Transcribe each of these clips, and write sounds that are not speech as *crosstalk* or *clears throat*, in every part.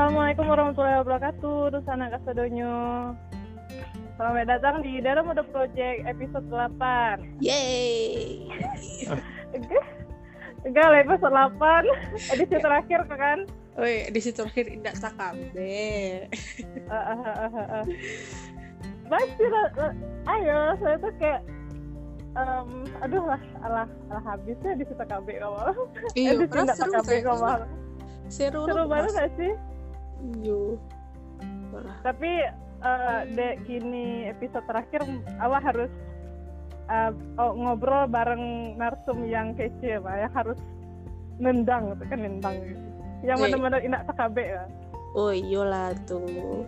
Assalamualaikum warahmatullahi wabarakatuh, Dusana Kasadonyo. Selamat datang di Dalam Mode Project episode 8. Yeay. Enggak lah, episode 8, edisi terakhir kan? Woi, edisi terakhir indah sakambe. Uh, uh, uh, uh. Masih lah, ayo, saya tuh kayak um, aduh lah, alah, alah habisnya di situ KB kamal. Iya, edisi seru KB. Seru, Seru banget gak sih? Iya. Parah. tapi eh, dek gini episode terakhir awak harus eh, oh, ngobrol bareng narsum yang kece pak yang harus nendang gitu kan nendang yang Wih. benar-benar inak sakabe ya Oh iyalah tuh.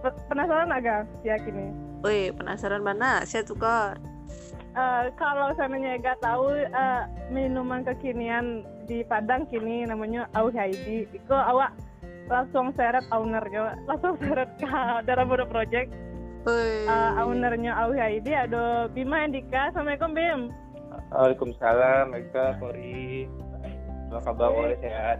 Pe- penasaran agak ya kini Woi, penasaran mana? Saya tukar. Eh, kalau seandainya gak tahu eh, minuman kekinian di Padang kini namanya Au Haidi itu awak langsung seret ownernya *laughs* langsung seret ke dalam Mode Project uh, ownernya Au Haidi ada Bima Andika. Assalamualaikum Bim. Waalaikumsalam, Eka, Kori. Apa kabar, Kori sehat?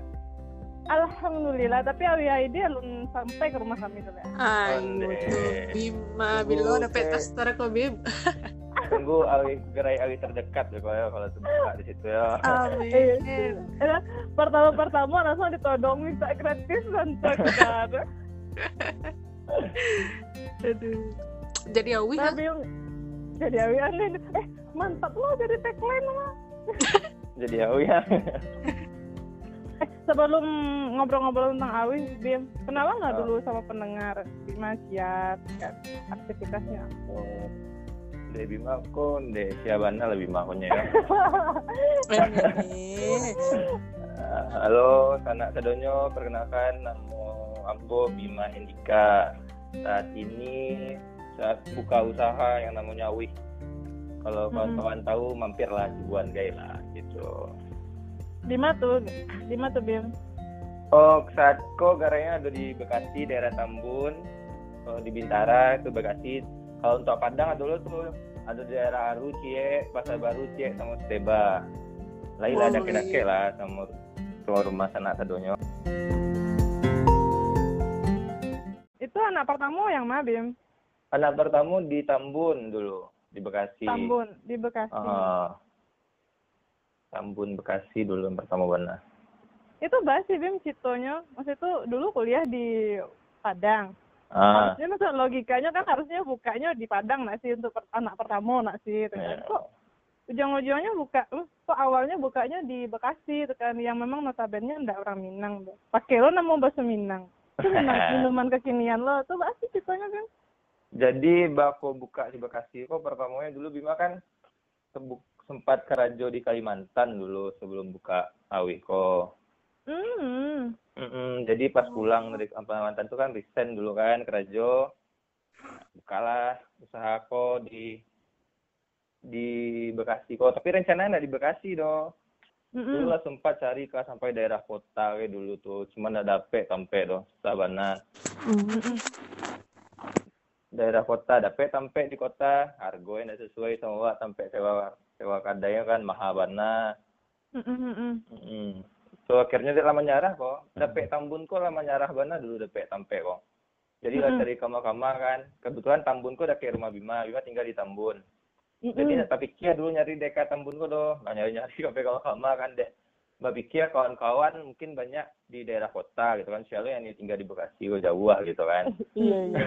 Alhamdulillah tapi Au Haidi belum sampai ke rumah kami dulu ya tuh. Bima, bilo dapat tas tara ko Bim. *laughs* Tunggu awi gerai awi terdekat ya kalau kalau terbuka di situ ya. Amin. Eh, pertama-pertama langsung ditodong minta gratis dan kan Aduh. Jadi awi ha? tapi jadi Au aneh eh mantap lo jadi tagline mah *laughs* Jadi awi ya. eh sebelum ngobrol-ngobrol tentang Awi Bim kenapa nggak Ah. dulu sama pendengar Bima Siat kan aktivitasnya aku Dek Bima kon, dek Siabana lebih makonya ya. Halo, sanak sedonyo, perkenalkan nama Ambo Bima Indika. Saat ini saat buka usaha yang namanya Awi. Kalau kawan-kawan tahu, mampirlah Cibuan Gai lah gitu. di mana tuh di mana tuh Bim Oh, saat kok garanya ada di Bekasi, daerah Tambun, oh, di Bintara itu Bekasi. Kalau untuk Padang ada dulu tuh ada di daerah Aru, Cie, Pasar Baru, Cie, sama Steba. Lain lah Oh, ada kena lah sama rumah rumah sanak sedonyo. itu anak pertama yang mana Bim Anak pertama di Tambun dulu, di Bekasi. Tambun di Bekasi Ah. Tambun Bekasi dulu yang pertama benar. itu bahas sih Bim citonya maksud itu dulu kuliah di Padang Ah, harusnya maksud logikanya kan harusnya bukanya di Padang nak sih? Untuk per- anak pertama nak sih? Gitu kan. ya. kok ujung-ujungnya buka kok awalnya bukanya di Bekasi gitu kan? Yang memang notabene ndak orang Minang pakai lo nama bahasa Minang itu minuman, *laughs* minuman kekinian lo. Tuh sih citonya Bim Jadi bako buka di Bekasi kok pertamanya dulu Bima kan sebuk- sempat kerajo di Kalimantan dulu sebelum buka Awi kok. Hmm Mm-mm, jadi pas pulang dari Kalimantan itu kan resign dulu kan kerajo. Bukalah usaha kok di di Bekasi kok. Tapi rencananya nggak di Bekasi dong. Dulu Mm-mm. lah sempat cari ke sampai daerah kota kayak dulu tuh. Cuma nggak dapet sampai dong. Sabana. Mm-mm. daerah kota dapet sampai di kota harganya nggak sesuai sama sampai sewa sewa kadanya kan mahal banget Mm-mm, mm-mm. mm. So akhirnya dia lama nyarah kok dapet tambun kok lama nyarah banget dulu dapet sampai kok jadi lah Mm-mm. dari kama-kama kan kebetulan tambun kok udah kayak rumah Bima Bima tinggal di Tambun. Jadi Mm-mm. tak pikir dulu nyari dekat Tambun kok doh nggak nyari nyari *laughs* sampai kama-kama kan dek. Mbak pikir kawan-kawan mungkin banyak di daerah kota gitu kan. Siapa yang tinggal di Bekasi kok jauh gitu kan. *laughs* Iya iya.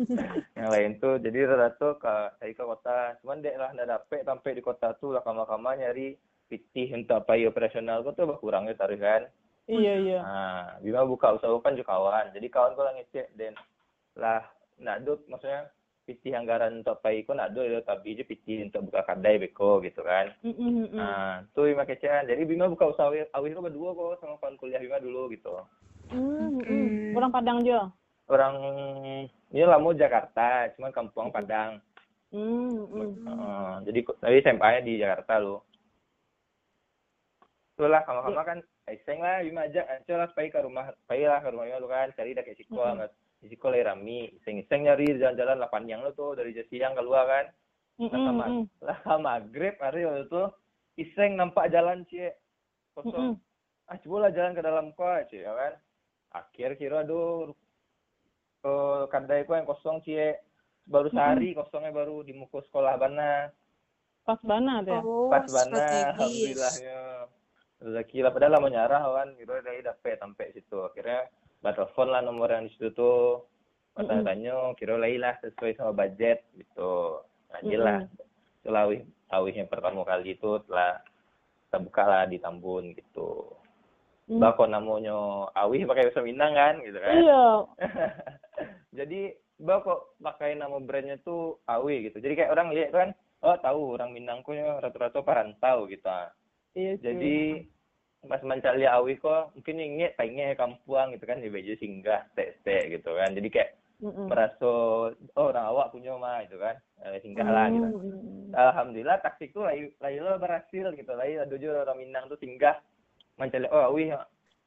*laughs* Yang lain tuh jadi rata ke saya ke kota. Cuman dek lah nggak dapet sampai di kota tuh lah kama-kama nyari pitih untuk apa ya operasional kok tuh berkurangnya tarik kan iya iya nah Bima buka usaha kan juga kawan jadi kawan lah ngecek dan lah nak dut maksudnya pitih anggaran untuk apa kok nak dut tapi aja pitih untuk buka kadai beko gitu kan nah tuh Bima kecean jadi Bima buka usaha awih kok berdua kok sama kawan kuliah Bima dulu gitu Mm, mm. Hmm. Orang Padang juga. orang ini lah mau Jakarta cuman kampung Padang Mm, mm. Heeh, jadi tadi SMA-nya di Jakarta lo. Itulah sama-sama kan iseng lah Bima aja aja lah supaya ke rumah supaya lah ke rumahnya lu kan cari dah kayak siko nggak di siko lagi rami iseng-iseng nyari jalan-jalan lah panjang lo tuh dari jam siang keluar kan. Mm, lah mm, sama mm. lah sama grab hari waktu itu iseng nampak jalan cie Mm, mm. kosong ah coba lah jalan ke dalam kota cie ya kan. Akhir kira aduh eh kadai ku yang kosong cie baru sehari kosongnya baru di muka sekolah bana. Pas banget ya. Oh, pas bana alhamdulillahnya rezeki lah. Padahal mau nyarah kan. Gitu. Dari dapet sampai situ. Akhirnya telepon lah nomor yang di situ tuh. Tanya tanya kira lah lah sesuai sama budget. Gitu. Aja lah. Awih yang pertama kali itu telah kita buka lah di Tambun gitu. Hmm. Bako namanya Awih pakai bahasa Minang kan gitu kan. Iya. *laughs* Jadi Bako pakai nama brandnya tuh Awih gitu. Jadi kayak orang lihat kan, oh tahu orang Minang kok rata-rata perantau gitu. Iya. sih. Jadi pas mencari Awih kok mungkin inget pengen kampung gitu kan di baju singgah tek gitu kan. Jadi kayak Mm-mm. merasa oh orang awak punya mah gitu kan. Eh, singgah lah gitu. Mm-mm. Alhamdulillah taktik tuh lagi lagi lo berhasil gitu. Lagi ada juga orang Minang tuh singgah mencari oh wih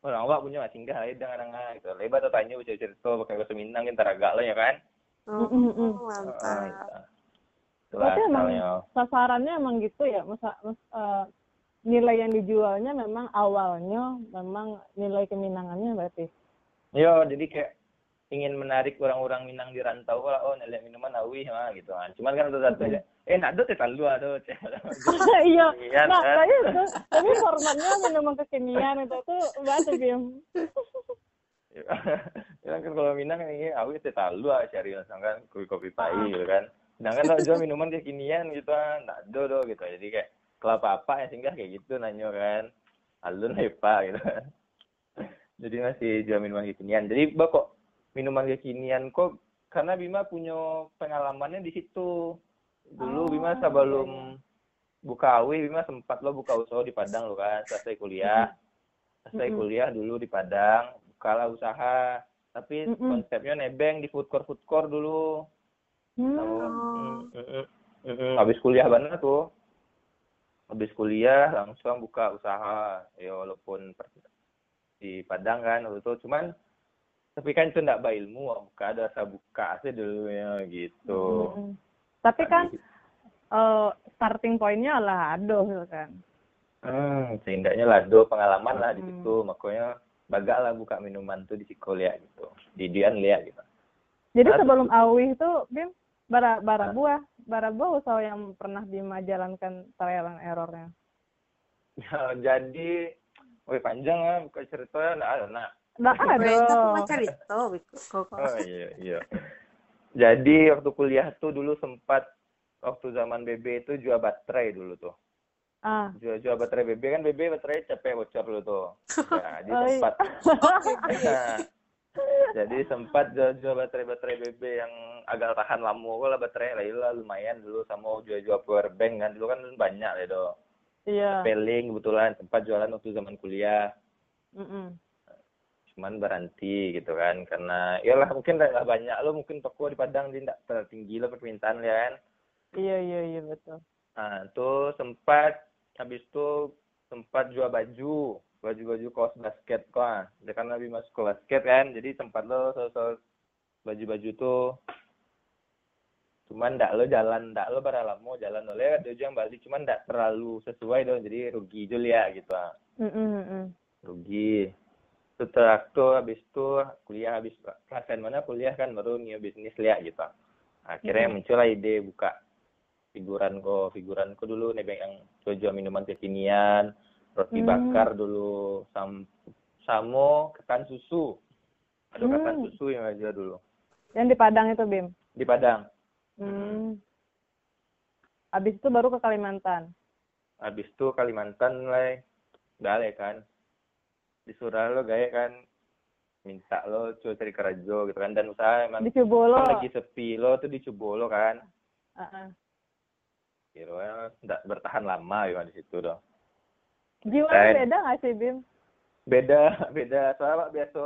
orang awak punya nggak singgah lagi dengan orang gitu. Lebar tuh tanya bisa cerita pakai bahasa Minang kita agak lo ya kan. Oh, Mm-mm. Ah, mantap. gitu. Itulah Berarti emang sasarannya emang gitu ya. Masa, mas- eh, nilai yang dijualnya memang awalnya memang nilai keminangannya berarti. Yo, jadi kayak ingin menarik orang-orang Minang di rantau lah, oh nilai minuman awi mah gitu kan. Cuman kan ada satu aja. Eh, nak ada teh talu ada. iya. Nah, kan? tapi tapi formatnya minuman kekinian itu tuh berarti Bim. ya kan kalau Minang ini awi teh talu ah cari langsung kan kopi kopi pai gitu kan. Sedangkan kalau jual minuman kekinian gitu kan, nak ada do gitu. Jadi kayak kelapa apa ya singgah kayak gitu nanya kan. Alun hepa gitu. Jadi masih jual minuman kekinian. Jadi Mbak kok minuman kekinian kok karena Bima punya pengalamannya di situ. Dulu Oh, Bima sebelum buka awi Bima sempat lo buka usaha di Padang lo kan, selesai kuliah. Selesai kuliah dulu di Padang, bukalah usaha. Tapi Mm-mm. konsepnya nebeng di food court food court dulu. Mm, mm, mm, mm. Habis kuliah banget tuh. Habis kuliah langsung buka usaha. Ya walaupun di Padang kan waktu itu cuman tapi kan itu enggak ilmu buka ada rasa buka sih dulu ya gitu. Mm-mm. Tapi kan eh, starting pointnya lah aduh gitu kan. Hmm, setidaknya lah do pengalaman lah di Hmm. situ makanya bagak lah buka minuman tuh di Sikolia gitu. Di Dian lihat gitu. Jadi Aduh. sebelum Awi itu Bim bara bara Ah. buah, bara buah usaha yang pernah Bima jalankan trial and errornya. Ya, jadi Wih panjang lah buka ceritanya nak. Nah, Pemerintah ada. cerita. Oh iya iya. Jadi waktu kuliah tuh dulu sempat waktu zaman BB itu jual baterai dulu tuh. Ah. Jual jual baterai BB kan BB baterai capek bocor dulu tuh. *laughs* Ya, jadi Oh, iya. *laughs* jadi sempat jual jual baterai baterai BB yang agak tahan lama kok lah baterai lah lumayan dulu sama jual jual power bank kan dulu kan banyak ya do. Iya. Peling kebetulan sempat jualan waktu zaman kuliah. Mm-mm. cuman berhenti gitu kan karena ya lah mungkin nggak banyak lo mungkin toko di Padang dia nggak terlalu tinggi lo permintaan ya kan Iya iya iya betul. nah tuh sempat habis itu sempat jual baju baju baju kaos basket ah. Dia karena lebih masuk ke basket kan jadi sempat lo sosok baju baju tuh cuman ndak lo jalan ndak lo para lama jalan oleh ada yang balik cuman ndak terlalu sesuai dong jadi rugi dulu ya gitu ah. Rugi setelah itu habis itu kuliah habis kelasan mana kuliah kan baru new bisnis lihat gitu akhirnya Hmm. muncul lah ide buka figuran kok figuran kok dulu nebeng yang jual minuman kekinian roti Hmm. bakar dulu sam samo ketan susu ada ketan Hmm. susu yang aja dulu Yang di Padang itu Bim. di Padang Hmm. Habis itu baru ke Kalimantan. habis itu Kalimantan lah balik kan disuruh lo gaya kan minta lo coba cari kerja gitu kan dan usaha emang Di Cibolo. Lagi sepi lo tuh di Cibolo kan Ah, ah. kira nggak bertahan lama ya di situ dong Jiwanya Dan- beda nggak sih Bim? beda *laughs* beda. Soalnya Pak, biasa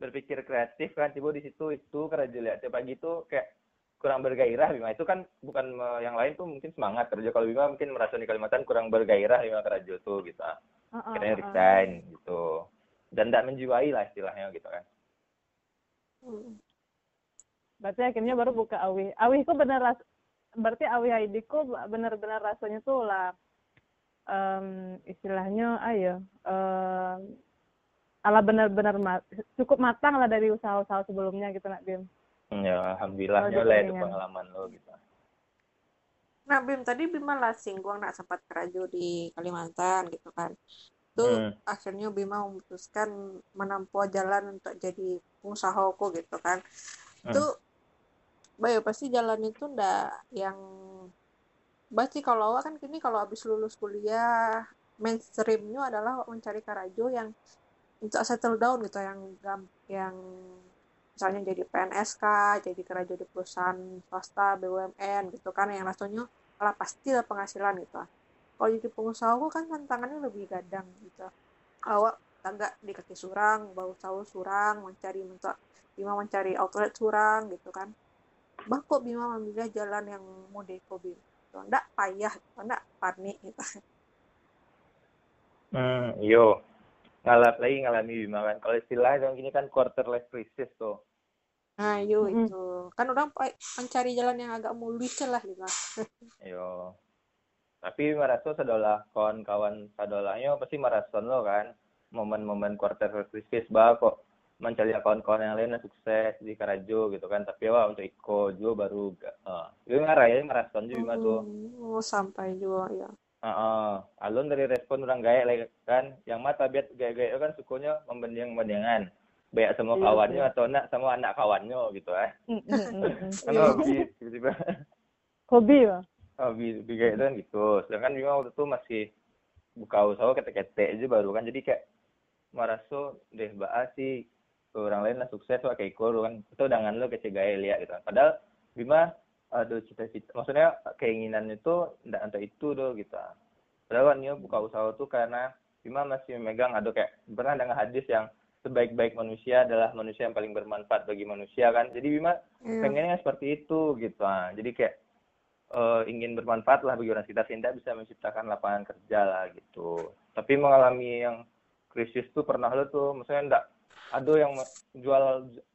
berpikir kreatif kan tiba di situ itu kerja lihat tiap pagi tuh kayak kurang bergairah. Bima itu kan bukan yang lain tuh mungkin semangat kerja. Kalau Bima mungkin merasa di Kalimantan kurang bergairah Bima kerja tuh gitu. Ah, ah, akhirnya resign gitu. Dan tidak menjiwai lah istilahnya gitu kan. Hmm. Berarti akhirnya baru buka Awi. Awi itu bener ras berarti Awi ID ku bener-bener rasanya tuh lah em, istilahnya ayo em, ala benar-benar ma- cukup matang lah dari usaha-usaha sebelumnya gitu nak Bim. Hmm, ya alhamdulillahnya Oh, lah itu jaringan. pengalaman lo gitu Nah, Bim, tadi Bima lah singgung nak sempat kerja di Kalimantan gitu kan. Itu Hmm. akhirnya Bima memutuskan menempuh jalan untuk jadi pengusaha kok gitu kan. Hmm. Itu Bayu pasti jalan itu ndak yang pasti kalau awak kan kini kalau habis lulus kuliah mainstreamnya adalah mencari karajo yang untuk settle down gitu yang yang misalnya jadi PNS kah, jadi kerja di perusahaan swasta, BUMN gitu kan yang rasanya lah pasti lah penghasilan gitu. Kalau jadi pengusaha kok kan tantangannya lebih gadang gitu. Awak tangga di kaki surang, bau tahu surang, mencari mentok Bima mencari outlet surang gitu kan. Bah kok Bima memilih jalan yang modeko Bim. Gitu. Nggak payah, gitu. nggak panik gitu. Hmm, yo. Ngalap lagi ngalami Bima kan. Kalau istilahnya dong gini kan quarter life crisis tuh. Nah, yuk Mm-mm. itu. Kan orang mencari jalan yang agak mulus lah gitu. *laughs* Yo. Tapi merasa sadola kawan-kawan sadolanya pasti merasakan lo kan. Momen-momen quarter life crisis bah kok mencari kawan-kawan yang lain yang sukses di Karajo gitu kan. Tapi wah untuk Iko juga baru uh, itu ngaraya merasakan juga Bima tuh. Oh, sampai juga ya. Heeh. Alun dari respon orang gaya lagi kan. Yang mata biar gaya-gaya kan sukunya membanding-bandingan. Baik sama Iya, kawannya iya. atau nak sama anak kawannya gitu eh. Mm, mm, mm. *laughs* Kan Iya. hobi tiba-tiba Hobi ya. hobi hobi kayak itu kan gitu. Sedangkan Bima waktu itu masih buka usaha ketek-ketek aja baru kan. Jadi kayak meraso deh bahas sih orang lain lah sukses wah kayak ikut kan itu dengan lo kece gaya lihat gitu. Padahal Bima ada cita-cita maksudnya keinginan itu ndak untuk itu doh gitu. Padahal kan dia buka usaha tuh karena Bima masih memegang ada kayak pernah dengan hadis yang sebaik-baik manusia adalah manusia yang paling bermanfaat bagi manusia kan. Jadi Bima Iya. pengennya seperti itu gitu ah jadi kayak eh, ingin bermanfaat lah bagi orang sekitar sehingga bisa menciptakan lapangan kerja lah gitu tapi mengalami yang krisis tuh pernah lo tuh maksudnya enggak ada yang jual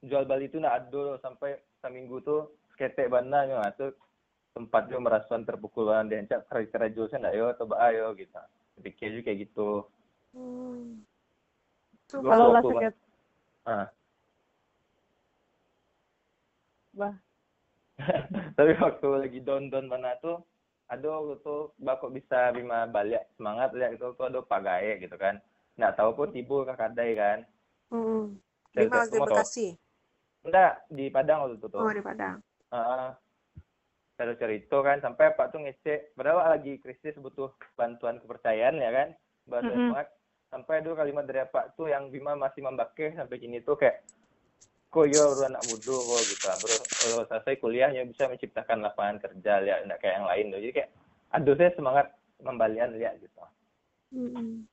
jual bali itu enggak ada sampai seminggu tuh ketek bana nah tuh tempat dia merasa terpukul dan diancam kerja kerja saya enggak yo coba ayo gitu. Pikir juga kayak gitu. Hmm. Itu Kalau lah sakit, ah. Bah. *laughs* tapi waktu lagi down down mana tuh waktu tuh bakok bisa bima balik? Semangat lihat itu tuh ada pagai gitu kan. Nggak tahu pun tiba ke kadai kan Hmm. Di tuh. Bekasi. enggak di Padang waktu itu tuh Oh, di Padang. Heeh. Saya cerita kan sampai Pak tuh ngecek padahal lagi krisis butuh bantuan kepercayaan ya kan bantuan Mm-mm. semangat sampai dulu kalimat dari Pak tuh yang Bima masih membakeh sampai kini tuh kayak kok ya baru anak muda kok gitu baru baru selesai kuliahnya bisa menciptakan lapangan kerja lihat enggak kayak yang lain tuh jadi kayak aduh saya semangat membalian lihat gitu Hmm.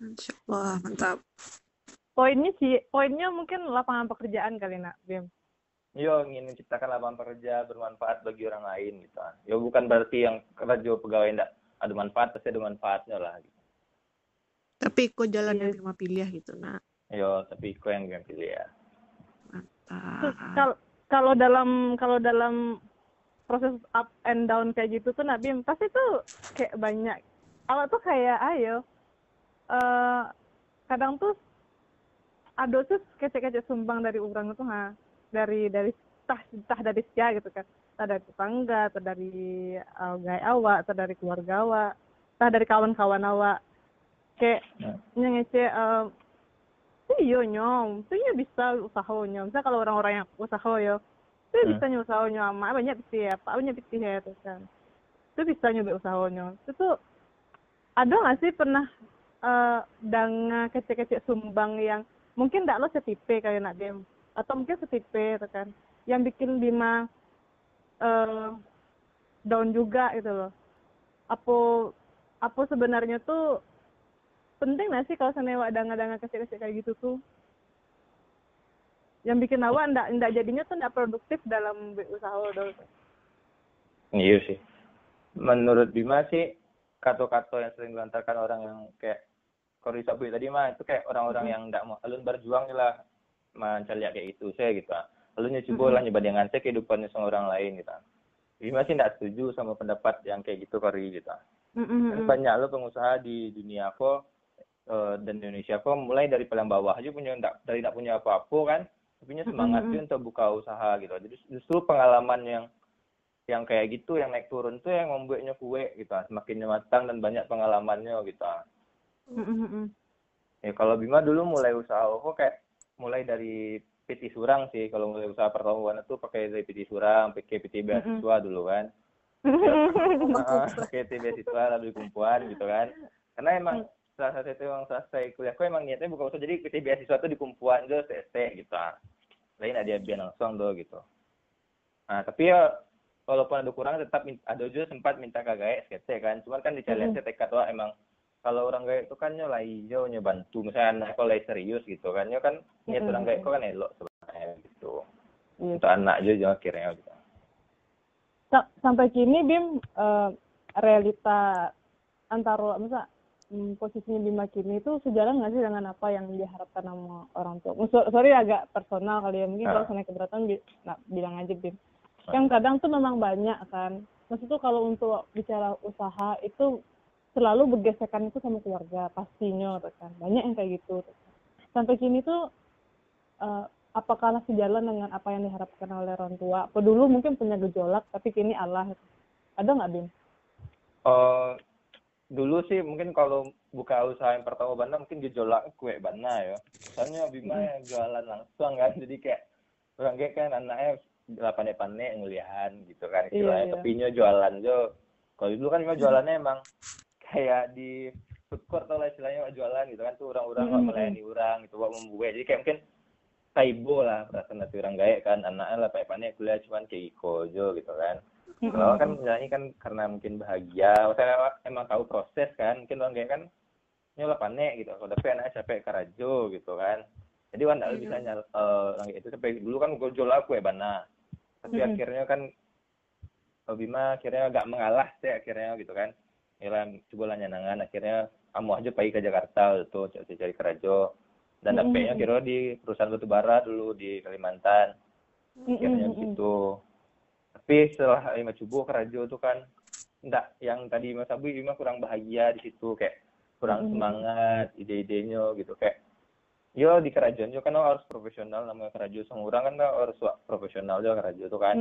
Insya Allah, mantap. Poinnya sih, poinnya mungkin lapangan pekerjaan kali nak, Bim. yo ingin menciptakan lapangan kerja bermanfaat bagi orang lain gitu ya bukan berarti yang kerja pegawai enggak ada manfaat pasti ada manfaatnya lah gitu. Tapi kok jalan Iya. yang Bima pilih gitu, nak. yo tapi kok yang gue pilih ya kalau kalau dalam kalau dalam proses up and down kayak gitu tuh nak Bim, pasti tuh kayak banyak. Awak tuh kayak ayo eh kadang tuh ada tuh kecek-kecek sumbang dari orang itu ha. Dari dari tah tah dari sia gitu kan. Entah dari tetangga atau dari uh, gaya awak atau dari keluarga awak entah dari kawan-kawan awak. Kayak Ya. yang ngece eh iya nyom tuh ya bisa usaha nyom misalnya kalau orang-orang yang usaha yo. Tuh Hmm. bisa nyoba usaha nyom mak banyak bisa ya pak. Banyak bisa ya tuh kan. Tuh bisa nyoba usaha nyom itu tuh ada nggak sih pernah eh danga kecil-kecil sumbang yang mungkin ndak lo setipe kayak nak dem atau mungkin setipe gitu kan. Yang bikin Bima eh down juga gitu loh. Apa apa sebenarnya tuh penting nggak sih kalau senewa danga-danga kecil-kecil kayak gitu tuh? Yang bikin awak ndak ndak jadinya tuh ndak produktif dalam usaha dong Iya sih. Menurut Bima sih kata-kata yang sering dilontarkan orang yang kayak kalau disebut tadi mah itu kayak orang-orang yang nggak mau alun berjuang lah mencari kayak itu saya gitu. Alun coba lah nyoba dengan saya kehidupannya sama orang lain gitu. Bima sih nggak setuju sama pendapat yang kayak gitu Kori gitu. Mm-mm. banyak lo pengusaha di dunia kok eh, dan Indonesia kok mulai dari paling bawah aja punya ndak dari tidak punya apa-apa kan tapi punya semangat tuh untuk buka usaha gitu jadi justru pengalaman yang yang kayak gitu yang naik turun tuh yang membuatnya kue gitu semakin matang dan banyak pengalamannya gitu Mm-mm. ya kalau Bima dulu mulai usaha kok kayak mulai dari PT Surang sih. Kalau mulai usaha pertambangan itu pakai dari PT Surang pakai PT beasiswa dulu kan. *laughs* *laughs* PT beasiswa lalu di kumpulan gitu kan. Karena emang salah satu itu yang selesai kuliahku emang niatnya buka usaha jadi PT beasiswa tuh di kumpulan tuh CST gitu. Lain ada biar langsung tuh gitu. Nah tapi ya walaupun ada kurang tetap ada juga sempat minta ke skece kan. Cuman kan dicari aja tekad wah emang kalau orang gaek itu kan nyolai hijau nyebantu misalnya anak kalau lagi serius gitu kan ya kan niat Mm-mm. orang gaek itu kan elok sebenarnya gitu Iya. untuk anak juga akhirnya gitu Sa- sampai kini Bim eh, realita antara masa hmm, posisinya Bima kini itu sejalan nggak sih dengan apa yang diharapkan sama orang tua? So- sorry agak personal kali ya mungkin kalau Ah. sana keberatan bi- nah, bilang aja Bim. Yang kadang tuh memang banyak kan. Maksud tuh kalau untuk bicara usaha itu selalu bergesekan itu sama keluarga pastinya tuh kan. Banyak yang kayak gitu. tuh kan. Sampai kini tuh eh, apakah sejalan dengan apa yang diharapkan oleh orang tua? Apa dulu mungkin punya gejolak tapi kini Allah. Ada nggak Bim? Eh, dulu sih mungkin kalau buka usaha yang pertama Banda mungkin gejolak kue Banda ya. Soalnya Bima yang jualan langsung kan, jadi kayak orang kayak kan anaknya lah pandai-pandai ngelihan gitu kan Iya, istilahnya iya. tepinya jualan jo. Kalau dulu kan Bima jualannya emang kayak di food court atau lah istilahnya jualan gitu kan tuh orang-orang Mm-mm. melayani orang gitu buat membuat jadi kayak mungkin taibo lah perasaan nanti orang gaek kan anaknya lah pandai-pandai kuliah cuman kayak iko jo gitu kan. Kalau kan menjalani kan karena mungkin bahagia, saya emang tahu proses kan, mungkin orang kayak kan nyola panek gitu, kalau tapi anaknya capek karajo gitu kan, jadi kan nggak bisa nyal, eh, orang itu sampai dulu kan gue jual aku ya bana, tapi Mm-mm. akhirnya kan Bima akhirnya agak mengalah sih akhirnya gitu kan, ya coba lah nyanangan, akhirnya kamu aja pergi ke Jakarta gitu, cari cari karajo, dan Mm-mm. dapetnya kira di perusahaan batubara dulu di Kalimantan, akhirnya gitu tapi setelah lima cubo kerajo tuh kan enggak yang tadi Mas Abu Bima kurang bahagia di situ. Kayak kurang Mm-mm. semangat ide-idenya gitu. Kayak yo di kerajaan juga kan harus profesional namanya kerajo semua orang kan harus profesional juga kerajo tuh kan.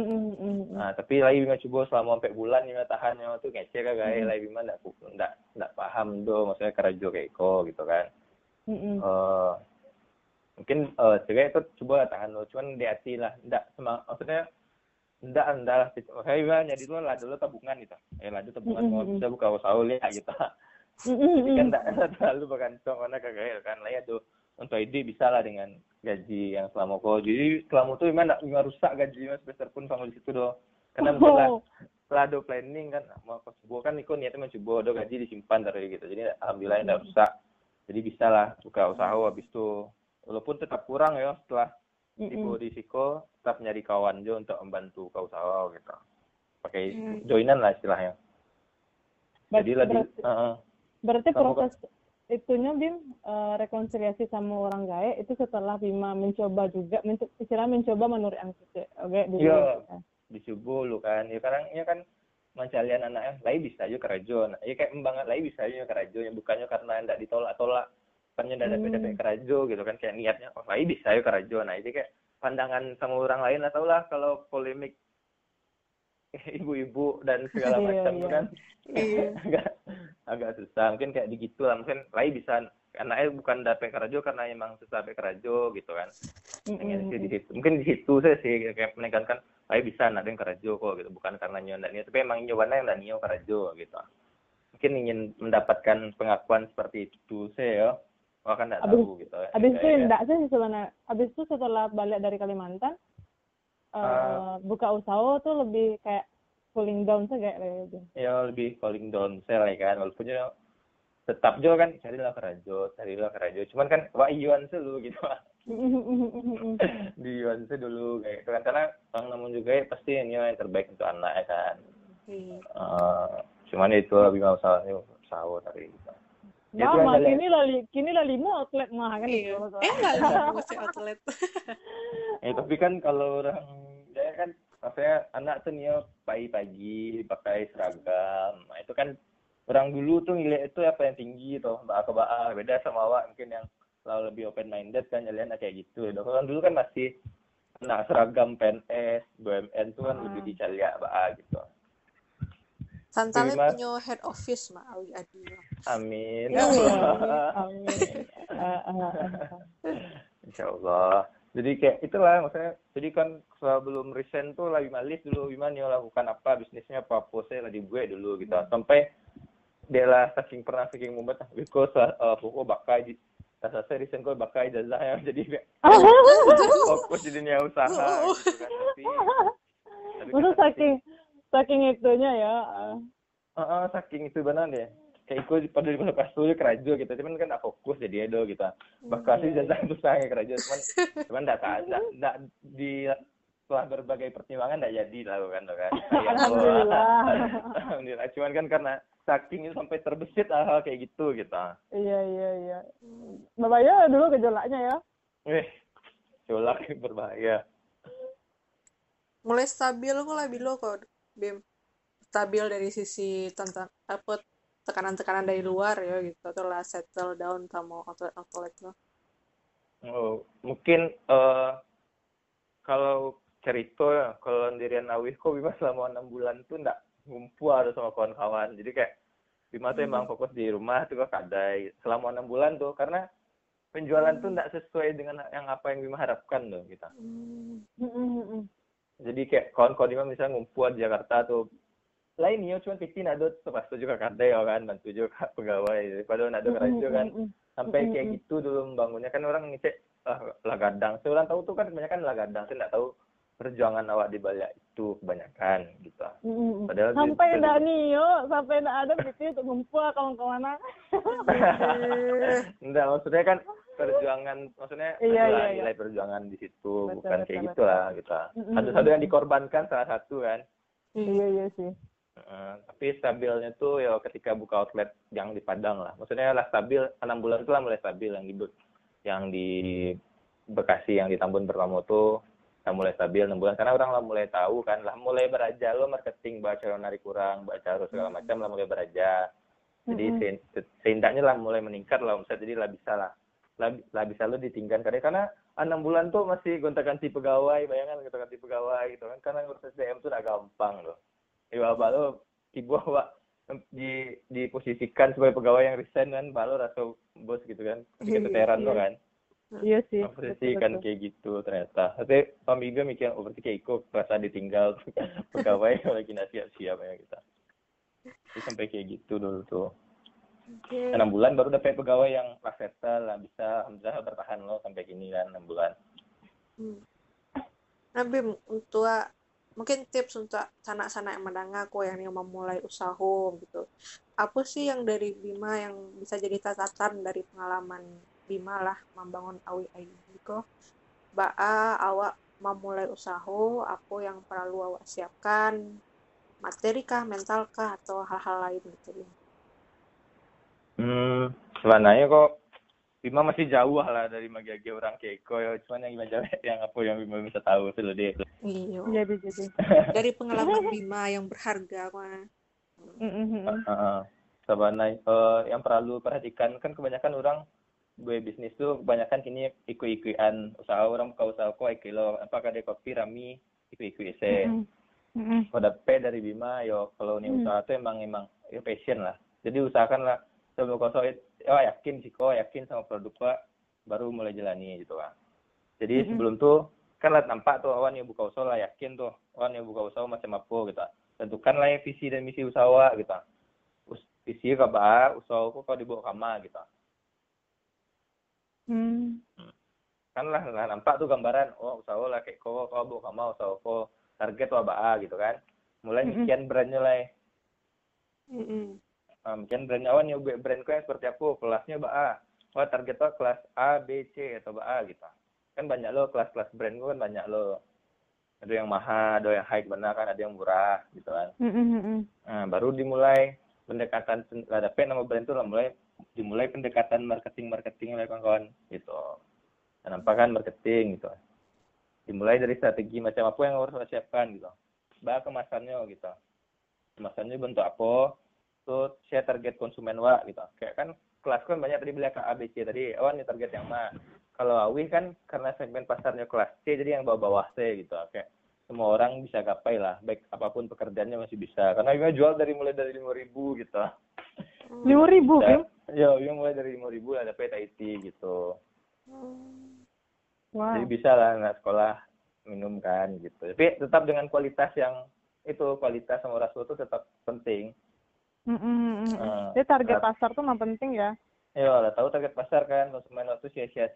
Nah tapi lagi Bima coba selama sampai bulan Bima tahan yo tuh ngecek kan guys lagi Bima enggak enggak enggak paham do maksudnya kerajo kayak iko gitu kan. Eh mungkin eh cewek itu coba tahan lo cuman di hati lah enggak semang maksudnya enggak enggak lah saya bilang jadi dulu lah dulu tabungan gitu. Ya lah tabungan mau bisa buka usaha ya gitu. Tapi kan enggak *laughs* terlalu bergantung karena kagak kan. Lah ya tuh untuk ide bisa lah dengan gaji yang selama kau. Jadi selama itu memang enggak enggak rusak gaji mas sebesar pun sama di situ doh. Karena mungkin lah Oh. setelah do planning kan mau pas gua kan ikut niatnya mau coba do gaji disimpan dari gitu. Jadi alhamdulillah enggak rusak. Jadi bisa lah buka usaha habis itu walaupun tetap kurang ya setelah ibu di Siko tetap nyari kawan jo untuk membantu ke usaha gitu. Pakai Hmm. joinan lah istilahnya. Jadi lah di berarti, Heeh. berarti proses itunya Bim eh, rekonsiliasi sama orang gaek itu setelah Bima mencoba juga menco- istilah mencoba menurut angkut oke dulu Iya. kan. di subuh lu kan ya kadang ya kan mencalian anaknya lain bisa aja kerajo nah, ya kayak membanget lain bisa aja kerajo yang bukannya karena ndak ditolak-tolak bukannya ndak dapat dapat Hmm. kerajo gitu kan kayak niatnya oh lain bisa aja kerajo nah itu kayak pandangan sama orang lain atau lah kalau polemik *laughs* ibu-ibu dan *laughs* segala Iya, macam iya. kan Iya. *laughs* agak agak susah mungkin kayak begitu lah mungkin lain bisa anaknya bukan dapat kerajo karena emang susah dapat kerajo gitu kan Pengen sih di situ. Mungkin di situ saya sih kayak menekankan saya bisa nak yang kerajo kok gitu bukan karena nyoba niat tapi emang nyobanya yang ndak nyoba kerajo gitu. Mungkin ingin mendapatkan pengakuan seperti itu saya ya. Wah kan Abis- tahu gitu. Abis itu enggak sih sebenarnya. Abis itu setelah balik dari Kalimantan, eh Ah. buka usaha tuh lebih kayak cooling down kayak gitu. ya lebih calling down saya lah kan walaupun ya tetap juga kan carilah kerajo, carilah kerajo. Cuman kan wah iuan dulu gitu. *laughs* di iuan dulu kayak gitu kan karena orang namun juga ya pasti ini yang terbaik untuk anak ya kan. Iya. Eh, cuman itu lebih mau usaha usaha tadi gitu. Ya, yang ada- kini lah kini lah lima outlet mah kan Iya. itu. Eh enggak lah *laughs* masih outlet. *laughs* Eh tapi kan kalau orang saya kan maksudnya anak tuh nih pagi-pagi pakai seragam, nah, itu kan orang dulu tuh ngeliat itu apa yang tinggi tuh mbak ke mbak beda sama awak mungkin yang selalu lebih open minded kan kalian kayak gitu ya orang dulu kan masih nah seragam PNS BUMN tuh kan Ah. lebih dicari ya mbak gitu Santale Terima- punya head office mah awi adi. amin Iya, Amin. *laughs* Insya Allah. Jadi kayak itulah maksudnya. Jadi kan sebelum resign tuh lagi malis dulu Wiman ya lakukan apa bisnisnya apa pose lah dibuat dulu gitu. Sampai dia lah saking pernah saking mumet ah because uh, pokok bakai di tak selesai resign kau bakai jazah *laughs* ya jadi kayak fokus di dunia usaha gitu kan. Tapi, tapi saking saking itunya ya. Ah, ah, saking itu benar deh. Kayak ikut pada di kelas tuh kerja gitu, cuman kan tak fokus jadi edo gitu. Bahkan sih jasa susah kayak kerja, cuman *laughs* cuman tak tak tak di setelah berbagai pertimbangan tidak jadi lah kan tuh kan. *laughs* Alhamdulillah. *laughs* Alhamdulillah. Cuman kan karena saking itu sampai terbesit hal-hal kayak gitu gitu. Iya iya iya. Bapak ya dulu gejolaknya ya. Eh, colak berbahaya. Mulai stabil kok lah bilo kok Bim. Stabil dari sisi tentang apa tekanan-tekanan dari luar ya gitu atau lah settle down sama outlet-outlet lo. Oh, mungkin eh kalau cerita ya, kalau sendirian Awih kok Bima selama enam bulan tuh ndak ngumpul sama kawan-kawan. Jadi kayak Bima tuh emang fokus di rumah tuh kok kadai selama enam bulan tuh karena penjualan tuh ndak sesuai dengan yang apa yang Bima harapkan tuh kita. Hmm. Jadi kayak kawan-kawan Bima misalnya ngumpul di Jakarta tuh lain ya cuma kecil ada tuh pas juga kadai ya kan bantu juga pegawai. Padahal ada kerja kan sampai kayak gitu dulu membangunnya. Kan orang ngecek ah, lah gadang. Saya orang tahu tuh kan kebanyakan lah gadang. Saya nggak tahu perjuangan awak di balik itu kebanyakan gitu Mm, mm, mm. Padahal sampai enggak nih yo, sampai enggak ada gitu untuk ngumpul kawan-kawan. *laughs* enggak maksudnya kan perjuangan maksudnya Iya, iya, iya. nilai perjuangan di situ Betul, bukan betul, kayak betul. gitu lah gitu Mm-mm. satu-satu yang dikorbankan salah satu kan Iya iya sih. Eh, tapi stabilnya tuh ya ketika buka outlet yang di Padang lah maksudnya lah stabil enam bulan itu lah mulai stabil yang di yang di Bekasi yang di Tambun Pertama tuh lah mulai stabil enam bulan. Karena orang lah mulai tahu kan lah mulai beraja. Lo marketing baca narik kurang baca harus segala macam lah mulai beraja. Jadi se- seindahnya lah mulai meningkat lah omset jadi lah bisa lah. Lah, lah bisa lo ditinggalkan karena karena enam bulan tuh masih gonta ganti pegawai. Bayangan gonta ganti pegawai gitu kan. Karena ngurus SDM tuh udah gampang loh. Iya, Pak lo ibu di diposisikan sebagai pegawai yang resign kan, lo rasa bos gitu kan, Iya, keteteran lo iya. kan, Iya sih. posisi betul, kan betul. kayak gitu ternyata. Tapi Pak juga mikir, oh berarti kayak ikut perasaan ditinggal *laughs* pegawai lagi nggak siap-siap ya kita. Jadi sampai kayak gitu dulu tuh. Oke. Enam bulan baru dapat pegawai yang settle lah bisa alhamdulillah bertahan lo sampai gini kan enam bulan. Hmm. Nah, Bim, untuk mungkin tips untuk sanak-sanak yang mendengar kok yang yang memulai usaha gitu. Apa sih yang dari Bima yang bisa jadi catatan dari pengalaman Bima lah membangun Awi kok? Baa awak memulai usaha, apa yang perlu awak siapkan? Materi kah, mental kah, atau hal-hal lain gitu? Hmm, sebenarnya kok Bima masih jauh lah dari magi-magi orang Keiko ya. Cuman yang gimana yang apa yang Bima bisa tahu sih lo deh. Iya. Jadi jadi. Dari pengalaman Bima yang berharga, mah. Mm, mm, mm, mm. Heeh. Sebenarnya eh, yang perlu perhatikan kan kebanyakan orang gue bisnis tuh kebanyakan kini ikut-ikutan usaha orang buka usaha kok kilo apa kadai kopi rami ikut-ikut ese. Mm, mm, mm. Pada P dari Bima yo kalau nih Hmm. usaha tuh emang emang ya passion lah. Jadi usahakanlah sebelum kau soal oh yakin sih kok yakin sama produk pak baru mulai jalani gitu kan. Jadi Mm-mm. sebelum tuh kan lah nampak tuh awan yang buka usaha lah yakin tuh awan yang buka usaha macam apa gitu. Tentukan lah ya visi dan misi usaha gitu. Visi bah usaha kok kau dibawa kama gitu. Hmm. Kan lah, lah nampak tuh gambaran oh usaha lah kayak kau kau bawa kama usaha kau target tuh apa gitu kan. Mulai Mm-mm. sekian brandnya lah ya. Mm-mm. Ah, mungkin brand awan ya brand yang seperti apa kelasnya ba A oh target lo kelas A B C atau ba gitu kan banyak lo kelas-kelas brand gua kan banyak lo ada yang mahal ada yang high benar kan ada yang murah gitu kan Mm, mm, mm, mm. nah, baru dimulai pendekatan lah dapet nama brand itu lah mulai dimulai pendekatan marketing marketing oleh kawan-kawan gitu. Dan apa kan marketing gitu. Dimulai dari strategi macam apa yang harus siapkan gitu. Bah kemasannya gitu. Kemasannya bentuk apa? Tuh saya target konsumen wa gitu. Kayak kan kelas kan banyak tadi ke ABC tadi oh ini target yang mana? Kalau Awi kan karena segmen pasarnya kelas C jadi yang bawah-bawah C gitu. Kayak semua orang bisa gapai lah baik apa pun pekerjaannya masih bisa. Karena Awi jual dari mulai dari lima ribu gitu. Lima ribu Bim ya Awi mulai dari lima ribu ada PT gitu Hmm. wow jadi bisa lah anak sekolah minum kan gitu tapi tetap dengan kualitas yang itu kualitas sama rasa itu tetap penting Mm, mm, mm, mm. Eh, jadi target eh, pasar tuh memang penting ya Ya, udah tahu target pasar kan, konsumen waktu sia-sia.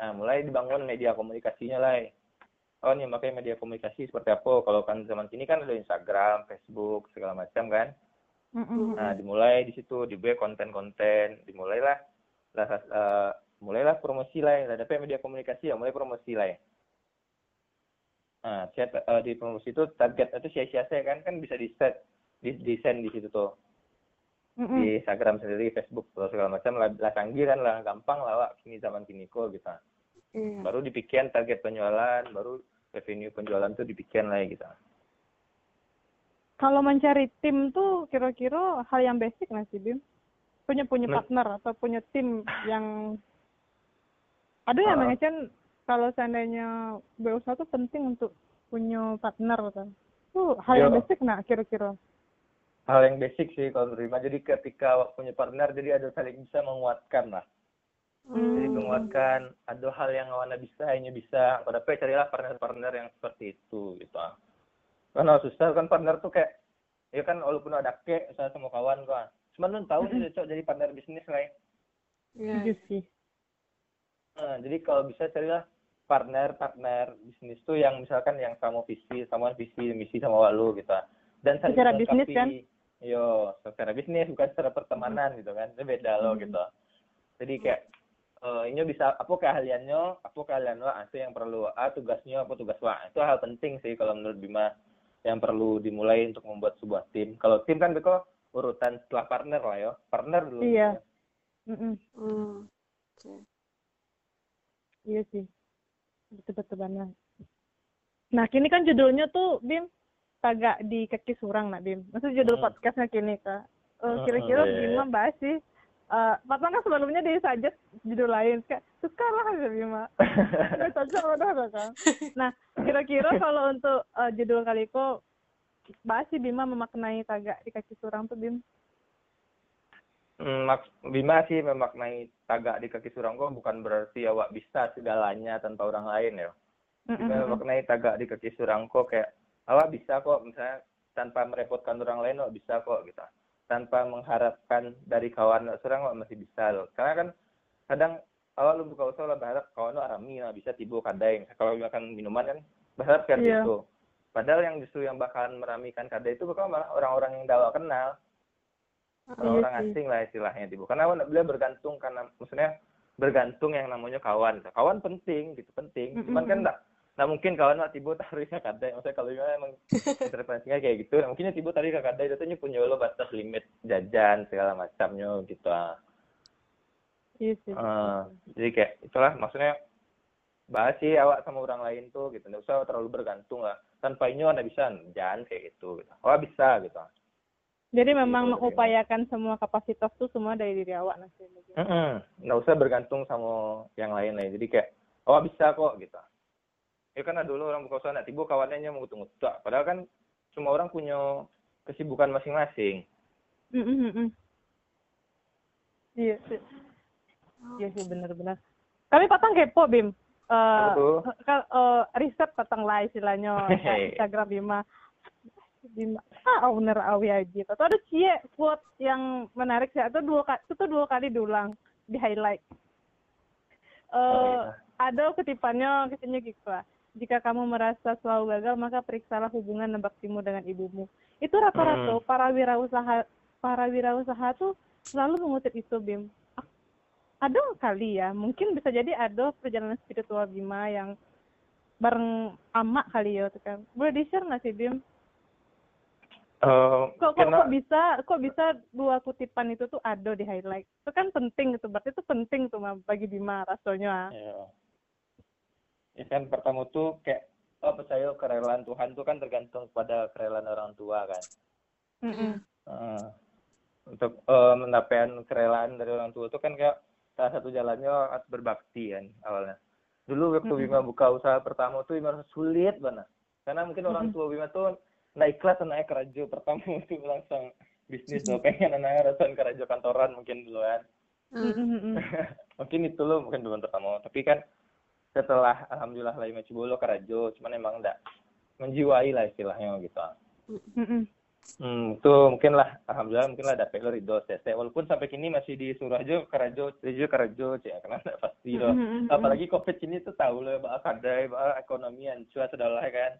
Nah, mulai dibangun media komunikasinya lah. Oh, nih pakai media komunikasi seperti apa? Kalau kan zaman kini kan ada Instagram, Facebook, segala macam kan. Mm, mm, mm. Nah, dimulai di situ, dibuat konten-konten, dimulailah lah eh, mulailah promosi lah, ada media komunikasi ya, mulai promosi lah. Nah, saya eh, di promosi itu target itu sia-sia saya kan kan bisa di set, di desain di situ tuh Mm, mm. di Instagram sendiri, Facebook, terus segala macam lah, lah canggih kan lah, gampang lah wak, kini zaman kini kok gitu. Iya. Baru dipikirin target penjualan, baru revenue penjualan tuh dipikirin lah gitu. Kalau mencari tim tuh kira-kira hal yang basic nggak sih Bim? Punya punya Nah. partner atau punya tim *laughs* yang ada yang Ah. mengecan kalau seandainya berusaha tuh penting untuk punya partner kan? Tuh hal yang Iya. basic nah kira-kira. Hal yang basic sih kalau terima. Jadi ketika punya partner, jadi ada saling bisa menguatkan lah. Hmm. Jadi menguatkan, ada hal yang awana bisa, ini bisa. Pada carilah partner-partner yang seperti itu gitu. Karena susah kan partner tuh kayak, ya kan walaupun ada ke, misalnya sama kawan kan. Cuman lu tahu sih cocok jadi partner bisnis lah. ya. Iya. Iya sih. Nah, jadi kalau bisa carilah partner-partner bisnis tuh yang misalkan yang sama visi, sama visi, misi sama walu gitu. Dan Secara bisnis melengkapi. Yo, secara bisnis bukan secara pertemanan gitu kan. Itu beda Hmm. gitu. Jadi kayak eh ini bisa apa keahliannya, apa keahlian lo, itu yang perlu ah tugasnya apa tugas wa. Itu hal penting sih kalau menurut Bima yang perlu dimulai untuk membuat sebuah tim. Kalau tim kan beko urutan setelah partner lah yo. Partner dulu. Iya. Mm-mm. Hmm. Oke. Iya sih. Betul-betul benar. Nah, kini kan judulnya tuh Bim tagak di kaki surang nak Bim. Maksud judul Hmm. podcastnya kini kak. Eh, Hmm, kira-kira iya, iya. Bima bahas sih. Eh, Patang kan sebelumnya dia saja judul lain kayak suka lah ya Bima. Nggak cocok udah udah, kan. Nah, kira-kira *laughs* kalau untuk eh, judul kali ko bahas sih Bima memaknai tagak di kaki surang tuh Bim. Hmm, Maks Bima sih memaknai tagak di kaki surangko bukan berarti awak bisa segalanya tanpa orang lain ya. Bima memaknai tagak di kaki surangko kayak awak bisa kok misalnya tanpa merepotkan orang lain awak bisa kok gitu. Tanpa mengharapkan dari kawan awak masih bisa loh. Karena kan kadang awak lu buka usaha lah berharap kawan lu arami lah bisa tibu kadai. Kalau makan minuman kan berharap kan Iya. gitu. Padahal yang justru yang bakalan meramikan kadai itu bakal malah orang-orang yang dah awak kenal orang-orang Iya sih. asing lah istilahnya tibu karena beliau bergantung karena maksudnya bergantung yang namanya kawan kawan penting gitu penting cuman kan enggak nah mungkin kawan mah tibu taruhnya kadai maksudnya kalau Bima emang *laughs* interpretasinya kayak gitu nah, mungkin tibu tarik ke kadai itu nya punya lo batas limit jajan segala macamnya gitu ah. Iya sih. Eh, jadi kayak itulah maksudnya bahas sih awak sama orang lain tuh gitu. Nggak usah terlalu bergantung lah. Tanpa ini anda bisa jangan kayak gitu gitu. Awak bisa gitu Jadi Gitu, memang Bima. mengupayakan semua kapasitas tuh semua dari diri awak nanti. Nggak usah bergantung sama yang lain lah jadi kayak oh bisa kok gitu ya kan ada dulu orang buka usaha nak tiba kawannya mau ngutung padahal kan semua orang punya kesibukan masing-masing Mm, mm, mm, mm. Iya sih. Iya sih benar-benar. Tapi patang kepo Bim. Eh kan eh, riset patang lah istilahnya. *laughs* Instagram Bima. Bima ah owner awi aja. Atau ada cie quote yang menarik sih atau dua kali itu tuh dua kali diulang di highlight. Eh Oh, iya. ada kutipannya katanya gitu lah. Jika kamu merasa selalu gagal, maka periksalah hubungan dan baktimu dengan ibumu. Itu rata-rata Hmm. para wirausaha para wirausaha tuh selalu mengutip itu Bim. Ada kali ya, mungkin bisa jadi ada perjalanan spiritual Bima yang bareng amak kali ya, tuh kan. Boleh di-share nggak sih Bim? Eh, Kok, kok, karena- kok bisa kok bisa dua kutipan itu tuh ada di highlight? Itu kan penting itu, berarti itu penting tuh bagi Bima rasanya. ya. Ya kan pertama tuh kayak oh percaya kerelaan Tuhan tuh kan tergantung pada kerelaan orang tua kan Mm-mm. Heeh. untuk uh, mendapatkan kerelaan dari orang tua itu kan kayak salah satu jalannya berbakti kan awalnya dulu waktu Mm-mm. Bima buka usaha pertama tuh Bima sulit banget karena mungkin orang tua Bima tuh nggak ikhlas anaknya kerja pertama *laughs* tuh langsung bisnis tuh pengen anaknya rasain kerja kantoran mungkin dulu kan Hmm. *laughs* Mungkin itu lo mungkin dulu pertama tapi kan setelah alhamdulillah lagi macam bolo kerajo cuman emang enggak menjiwai lah istilahnya gitu Mm-mm. Hmm, itu mungkin lah, alhamdulillah mungkin lah dapet lo ridho sese. Walaupun sampai kini masih disuruh aja kerajo, kerajo, kerajo, cek karena nggak pasti loh. Mm-mm. Apalagi covid ini tuh tahu loh, bahwa kadai, bahwa ekonomi hancur sudah lah kan.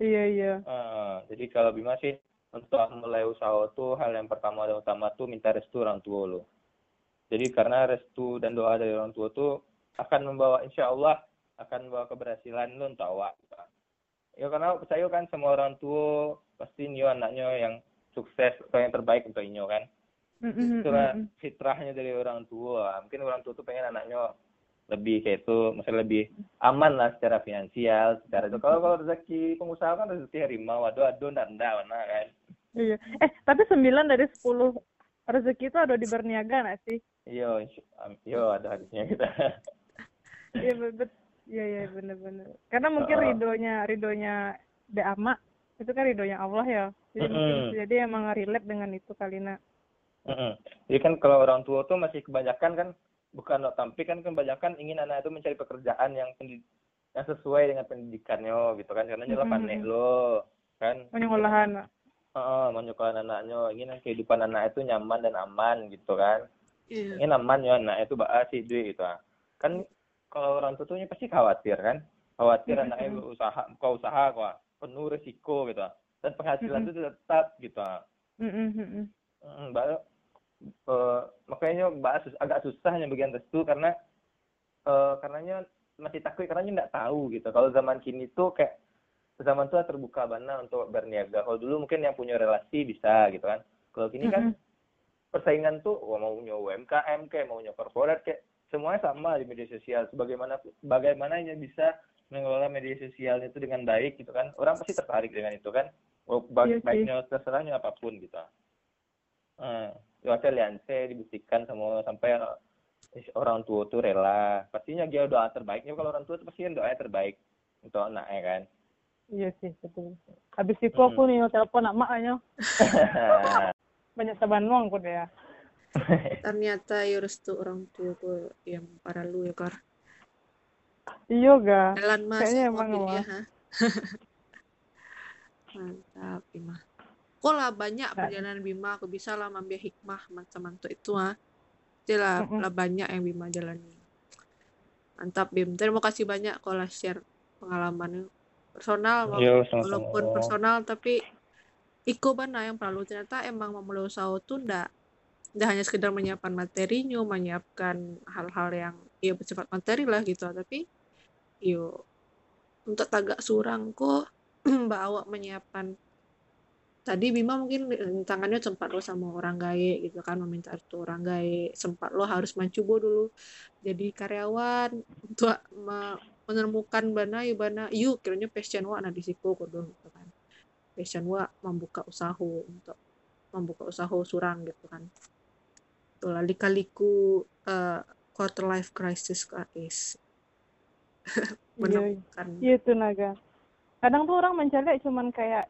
Iya iya. Eh, jadi kalau Bima sih untuk mulai usaha tuh hal yang pertama dan utama tuh minta restu orang tua lo. Jadi karena restu dan doa dari orang tua tuh akan membawa insya Allah akan membawa keberhasilan lo untuk awak. Ya karena percaya kan semua orang tua pasti nyo anaknya yang sukses atau yang terbaik untuk inyo kan. Itulah Mm-mm. fitrahnya dari orang tua. Mungkin orang tua tuh pengen anaknya lebih kayak itu, maksudnya lebih aman lah secara finansial, secara itu. Kalau kalau rezeki pengusaha kan rezeki harimau, aduh aduh ndak ndak mana kan. Iya. Eh tapi sembilan dari sepuluh rezeki itu ada di berniaga nggak sih? Am- yo ada hadisnya kita. Iya bet. Iya iya bener-bener. Karena mungkin Oh. ridonya ridonya de ama itu kan ridonya Allah ya. Jadi mungkin Mm-mm. jadi emang relate dengan itu kali nak. Mm-mm. Jadi kan kalau orang tua tuh masih kebanyakan kan bukan no tapi kan kebanyakan ingin anak itu mencari pekerjaan yang pendi- yang sesuai dengan pendidikannya gitu kan karena nyala Mm-mm. panek lo kan Penyengolahan. Heeh, menyukai anaknya ingin kehidupan anak itu nyaman dan aman gitu kan Iya. ingin aman ya anak itu bah si duit gitu kan kalau orang tua tuh pasti khawatir kan khawatir Mm-mm. anaknya berusaha buka usaha kok penuh resiko gitu dan penghasilan Mm-mm. itu tetap gitu. Mm, Mbak, eh, makanya Mbak sus- agak susahnya bagian restu karena eh karenanya masih takut karena nggak tahu gitu. Kalau zaman kini tuh kayak zaman tuh terbuka mana untuk berniaga. Kalau dulu mungkin yang punya relasi bisa gitu kan. Kalau kini kan Mm-mm. persaingan tuh wah, maunya UMKM kayak maunya korporat kayak semuanya sama di media sosial. Sebagaimana bagaimananya bisa mengelola media sosial itu dengan baik gitu kan. Orang pasti tertarik dengan itu kan. Iya baik, baiknya terserahnya apa pun gitu. Hmm, cuaca lianse dibuktikan sama sampai eh, orang tua tuh rela. Pastinya dia doa terbaiknya kalau orang tua tuh pasti doa terbaik untuk anaknya kan. Iya sih betul. Habis itu aku nih telepon nak maknya *laughs* banyak saban uang deh ya. *laughs* Ternyata ya restu orang tua tuh yang para lu ya kar. Iya ga. Jalan mas Kayaknya emang ya, ha? *laughs* Mantap Bima. Kok lah banyak Nah. perjalanan Bima, aku bisa lah ambil hikmah macam-macam itu ha. Jadi lah, lah banyak yang Bima jalani. Mantap Bim. Terima kasih banyak kalau lah share pengalamannya personal Yo, sama-sama. walaupun personal tapi Iko bana yang perlu ternyata emang memulai usaha tuh ndak ndak hanya sekedar menyiapkan materinya, menyiapkan hal-hal yang ya bersifat materi lah gitu, tapi yo untuk tagak surang kok *clears throat* mbak awak menyiapkan tadi Bima mungkin eh, tangannya sempat lo sama orang gaye gitu kan meminta restu orang gaye sempat lo harus mencoba dulu jadi karyawan untuk me- menemukan bana ya bana yuk kiranya passion wa nah di siku kudu gitu kan. Passion wa membuka usaha untuk membuka usaha surang gitu kan tuh lah lika-liku eh, quarter life crisis guys *laughs* Iya. menemukan Iya itu naga. Kadang tuh orang mencari cuman kayak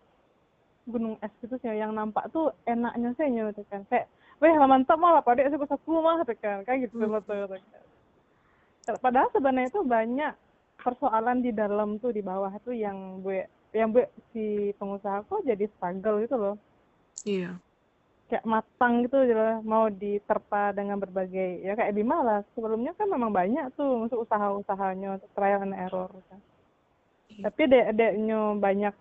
gunung es gitu sih yang nampak tuh enaknya sih nyo gitu kan. Kayak, weh lah mantap malah pada aku mah gitu kan. Kayak gitu loh tuh. gitu kan. Padahal sebenarnya itu banyak persoalan di dalam tuh di bawah tuh yang gue yang gue si pengusaha kok jadi struggle gitu loh. iya Kayak matang gitu lah, mau diterpa dengan berbagai ya kayak Bima lah. Sebelumnya kan memang banyak tuh untuk usaha-usahanya trial and error kan. Tapi dek-deknya banyak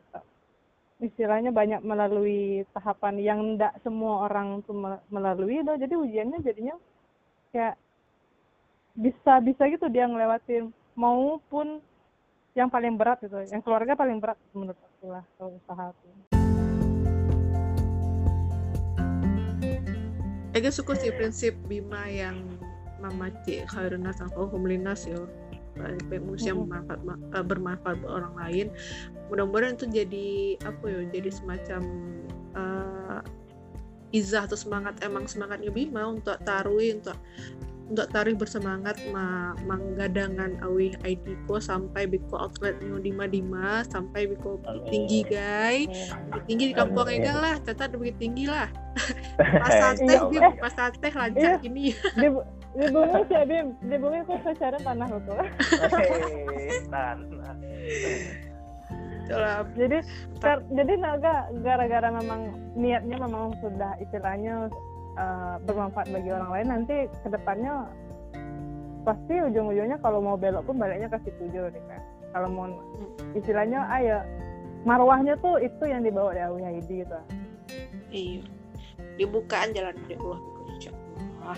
istilahnya banyak melalui tahapan yang tidak semua orang tuh me- melalui loh. Jadi ujiannya jadinya kayak bisa bisa gitu dia ngelewatin maupun yang paling berat gitu yang keluarga paling berat menurut aku lah kalau usaha tuh Ega suka sih prinsip Bima yang mamaci khairuna tanpa humlinas yo. Baik manusia bermanfaat, eh, bermanfaat buat orang lain. Mudah-mudahan itu jadi apa ya? Jadi semacam eh, izah atau semangat emang semangatnya Bima untuk tarui untuk untuk tarik bersemangat ma manggadangan awi ID ko sampai biko outletnya dima dima sampai biko tinggi guys. Bukit tinggi di kampung. Ega lah tetap bukit tinggi lah. *laughs* Pas sate Iya, Bim. Allah. pas sate lancar gini. Di bumi sih Bim. Di bumi kok secara tanah Hei, tanah. Jadi jadi naga gara-gara memang niatnya memang sudah istilahnya uh, bermanfaat bagi orang lain nanti ke depannya pasti ujung-ujungnya kalau mau belok pun baliknya ke situ juga nih kan kalau mau istilahnya ayo marwahnya tuh itu yang dibawa dari Awi Haidi gitu. Iya. Dibukaan jalan dari Allah. Allah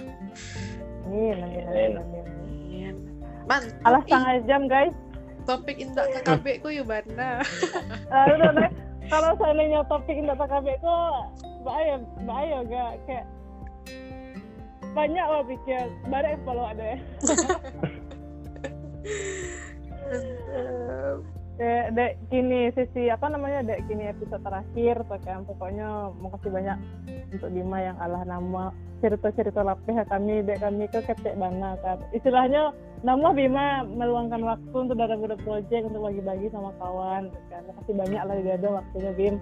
amin amin amin, amin. Amin. mantap alah Ih, setengah jam guys. topik indah KKB ku ya banda Ah, *laughs* udah, udah. kalau seandainya topik indah KKB itu bahaya bahaya gak kayak banyak lah pikir. Baru yang follow ada ya. *laughs* Dek, dek kini sisi apa namanya dek kini episode terakhir kan pokoknya makasih banyak untuk Bima yang alah nama cerita-cerita lapeh kami dek kami ke ketek bana kan. Istilahnya nama Bima meluangkan waktu untuk dalam grup project untuk bagi-bagi sama kawan tuh kan. Makasih banyak lah ada waktunya Bim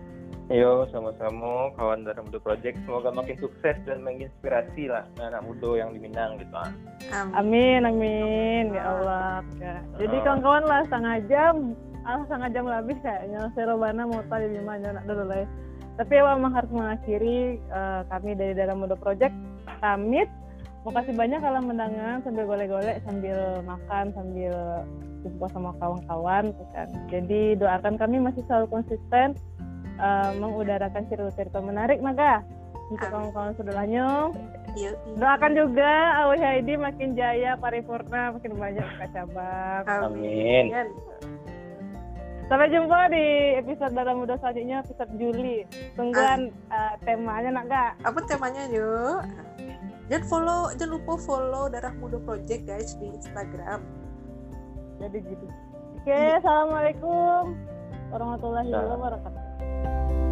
Yo, sama-sama kawan dalam Muda Project. Semoga makin sukses dan menginspirasi lah anak muda yang di Minang gitu. ah. amin amin ya Allah ya. jadi Ah. kawan-kawan lah setengah jam ah setengah jam lebih kayaknya Serobana mau tadi Bima aja nak dulu lah ya. tapi memang harus mengakhiri eh, kami dari dalam Muda Project pamit Makasih banyak kalau mendengar sambil golek-golek, sambil makan, sambil jumpa sama kawan-kawan. tuh kan. Jadi doakan kami masih selalu konsisten eh, mengudarakan cerita-cerita menarik, maka untuk kawan-kawan sebelahnya. Iya. Doakan juga Awi Haidi makin jaya, paripurna, makin banyak buka cabang. Amin. Sampai jumpa di episode dalam muda selanjutnya, episode Juli. Tungguan eh, temanya nak gak? Apa temanya yuk? Jangan follow, jangan lupa follow Darah Muda Project guys di Instagram. Jadi gitu. Oke, assalamualaikum warahmatullahi wabarakatuh. thank you